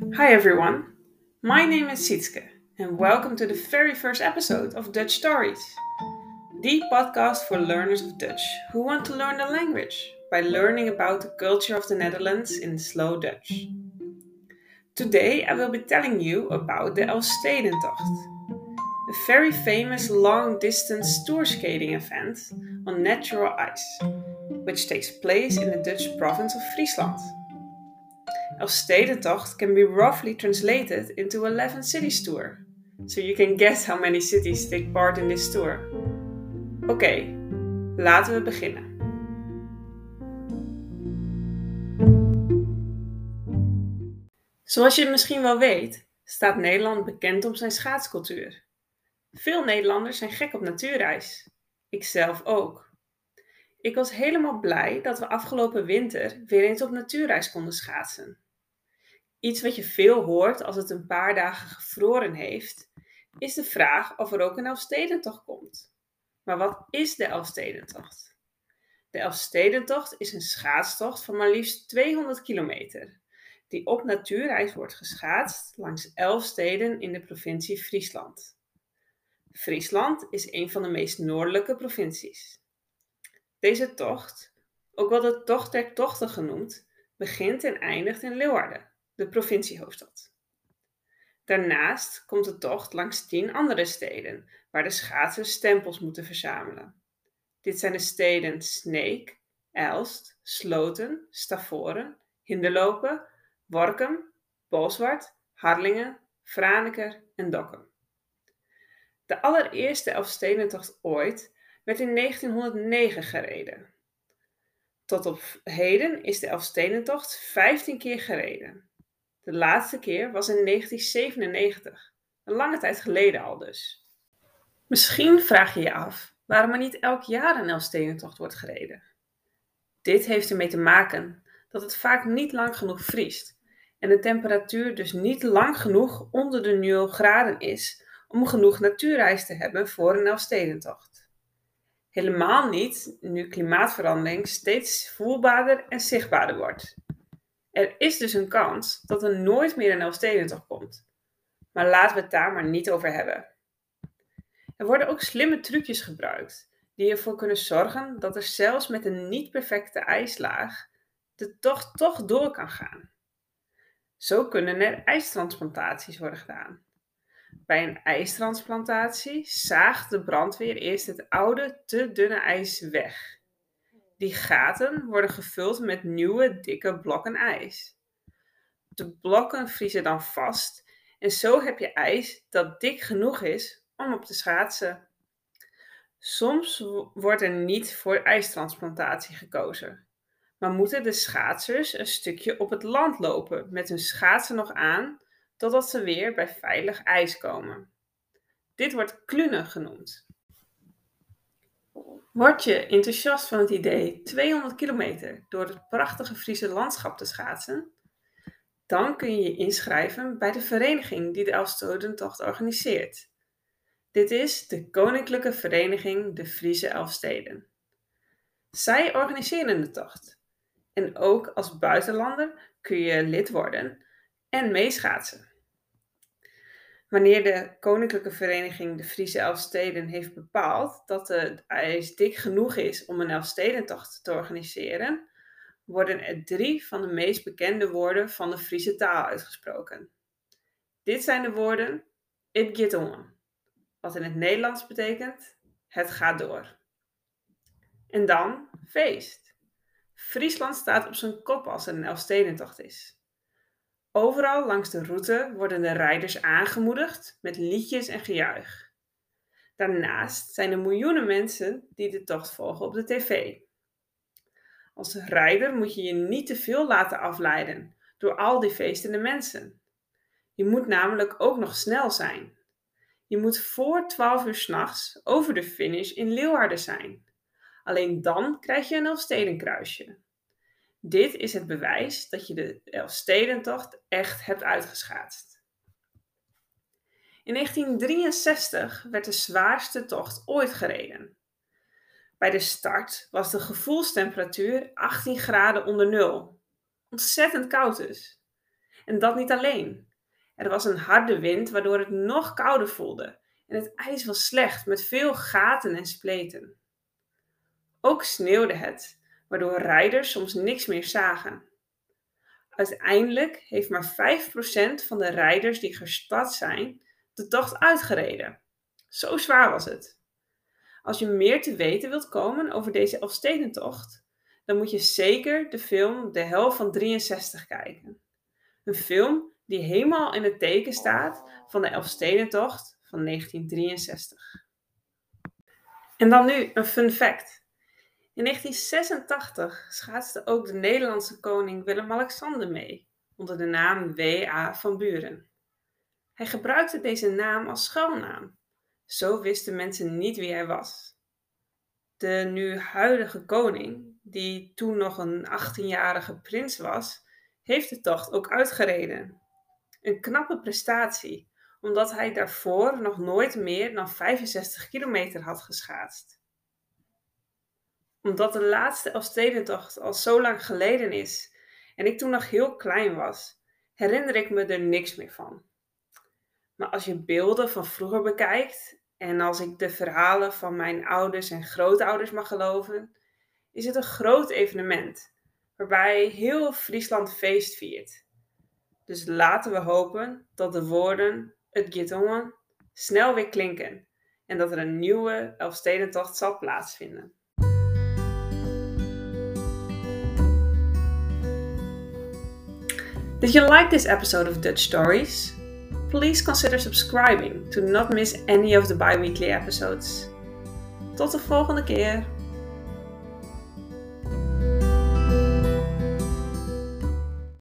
Hi everyone, my name is Sietske and welcome to the very first episode of Dutch Stories, the podcast for learners of Dutch who want to learn the language by learning about the culture of the Netherlands in slow Dutch. Today I will be telling you about the Elfstedentocht, a very famous long distance tour skating event on natural ice, which takes place in the Dutch province of Friesland. Elfstedentocht can be roughly translated into 11 cities tour, so you can guess how many cities take part in this tour. Oké, laten we beginnen. Zoals je misschien wel weet, staat Nederland bekend om zijn schaatscultuur. Veel Nederlanders zijn gek op natuurreis. Ikzelf ook. Ik was helemaal blij dat we afgelopen winter weer eens op natuurreis konden schaatsen. Iets wat je veel hoort als het een paar dagen gevroren heeft, is de vraag of er ook een Elfstedentocht komt. Maar wat is de Elfstedentocht? De Elfstedentocht is een schaatstocht van maar liefst 200 kilometer, die op natuurreis wordt geschaatst langs elf steden in de provincie Friesland. Friesland is een van de meest noordelijke provincies. Deze tocht, ook wel de Tocht der Tochten genoemd, begint en eindigt in Leeuwarden de provinciehoofdstad. Daarnaast komt de tocht langs tien andere steden, waar de schaatsers stempels moeten verzamelen. Dit zijn de steden Sneek, Elst, Sloten, Stavoren, Hinderlopen, Workum, Bolsward, Harlingen, Franeker en Dokkum. De allereerste Elfstedentocht ooit werd in 1909 gereden. Tot op heden is de Elfstedentocht 15 keer gereden. De laatste keer was in 1997, een lange tijd geleden al dus. Misschien vraag je je af waarom er niet elk jaar een Elfstedentocht wordt gereden. Dit heeft ermee te maken dat het vaak niet lang genoeg vriest en de temperatuur dus niet lang genoeg onder de 0 graden is om genoeg natuurreis te hebben voor een Elfstedentocht. Helemaal niet nu klimaatverandering steeds voelbaarder en zichtbaarder wordt. Er is dus een kans dat er nooit meer een Elfstedentocht komt. Maar laten we het daar maar niet over hebben. Er worden ook slimme trucjes gebruikt die ervoor kunnen zorgen dat er zelfs met een niet perfecte ijslaag de tocht toch door kan gaan. Zo kunnen er ijstransplantaties worden gedaan. Bij een ijstransplantatie zaagt de brandweer eerst het oude, te dunne ijs weg. Die gaten worden gevuld met nieuwe, dikke blokken ijs. De blokken vriezen dan vast en zo heb je ijs dat dik genoeg is om op te schaatsen. Soms wordt er niet voor ijstransplantatie gekozen, maar moeten de schaatsers een stukje op het land lopen met hun schaatsen nog aan totdat ze weer bij veilig ijs komen. Dit wordt klunen genoemd. Word je enthousiast van het idee 200 kilometer door het prachtige Friese landschap te schaatsen? Dan kun je je inschrijven bij de vereniging die de Elfstedentocht organiseert. Dit is de Koninklijke Vereniging de Friese Elfsteden. Zij organiseren de tocht. En ook als buitenlander kun je lid worden en meeschaatsen. Wanneer de Koninklijke Vereniging de Friese Elfsteden heeft bepaald dat het ijs dik genoeg is om een Elfstedentocht te organiseren, worden er drie van de meest bekende woorden van de Friese taal uitgesproken. Dit zijn de woorden It get on, wat in het Nederlands betekent het gaat door. En dan feest. Friesland staat op zijn kop als er een Elfstedentocht is. Overal langs de route worden de rijders aangemoedigd met liedjes en gejuich. Daarnaast zijn er miljoenen mensen die de tocht volgen op de tv. Als rijder moet je je niet te veel laten afleiden door al die feestende mensen. Je moet namelijk ook nog snel zijn. Je moet voor 12 uur s'nachts over de finish in Leeuwarden zijn. Alleen dan krijg je een Elfstedenkruisje. Dit is het bewijs dat je de Elfstedentocht echt hebt uitgeschaatst. In 1963 werd de zwaarste tocht ooit gereden. Bij de start was de gevoelstemperatuur 18 graden onder nul. Ontzettend koud dus. En dat niet alleen. Er was een harde wind waardoor het nog kouder voelde en het ijs was slecht met veel gaten en spleten. Ook sneeuwde het, waardoor rijders soms niks meer zagen. Uiteindelijk heeft maar 5% van de rijders die gestart zijn de tocht uitgereden. Zo zwaar was het. Als je meer te weten wilt komen over deze Elfstedentocht, dan moet je zeker de film De Hel van 63 kijken. Een film die helemaal in het teken staat van de Elfstedentocht van 1963. En dan nu een fun fact. In 1986 schaatste ook de Nederlandse koning Willem-Alexander mee, onder de naam W.A. van Buren. Hij gebruikte deze naam als schuilnaam. Zo wisten mensen niet wie hij was. De nu huidige koning, die toen nog een 18-jarige prins was, heeft de tocht ook uitgereden. Een knappe prestatie, omdat hij daarvoor nog nooit meer dan 65 kilometer had geschaatst. Omdat de laatste Elfstedentocht al zo lang geleden is en ik toen nog heel klein was, herinner ik me er niks meer van. Maar als je beelden van vroeger bekijkt en als ik de verhalen van mijn ouders en grootouders mag geloven, is het een groot evenement waarbij heel Friesland feest viert. Dus laten we hopen dat de woorden het Gittongen snel weer klinken en dat er een nieuwe Elfstedentocht zal plaatsvinden. Did you like this episode of Dutch Stories? Please consider subscribing to not miss any of the bi-weekly episodes. Tot de volgende keer!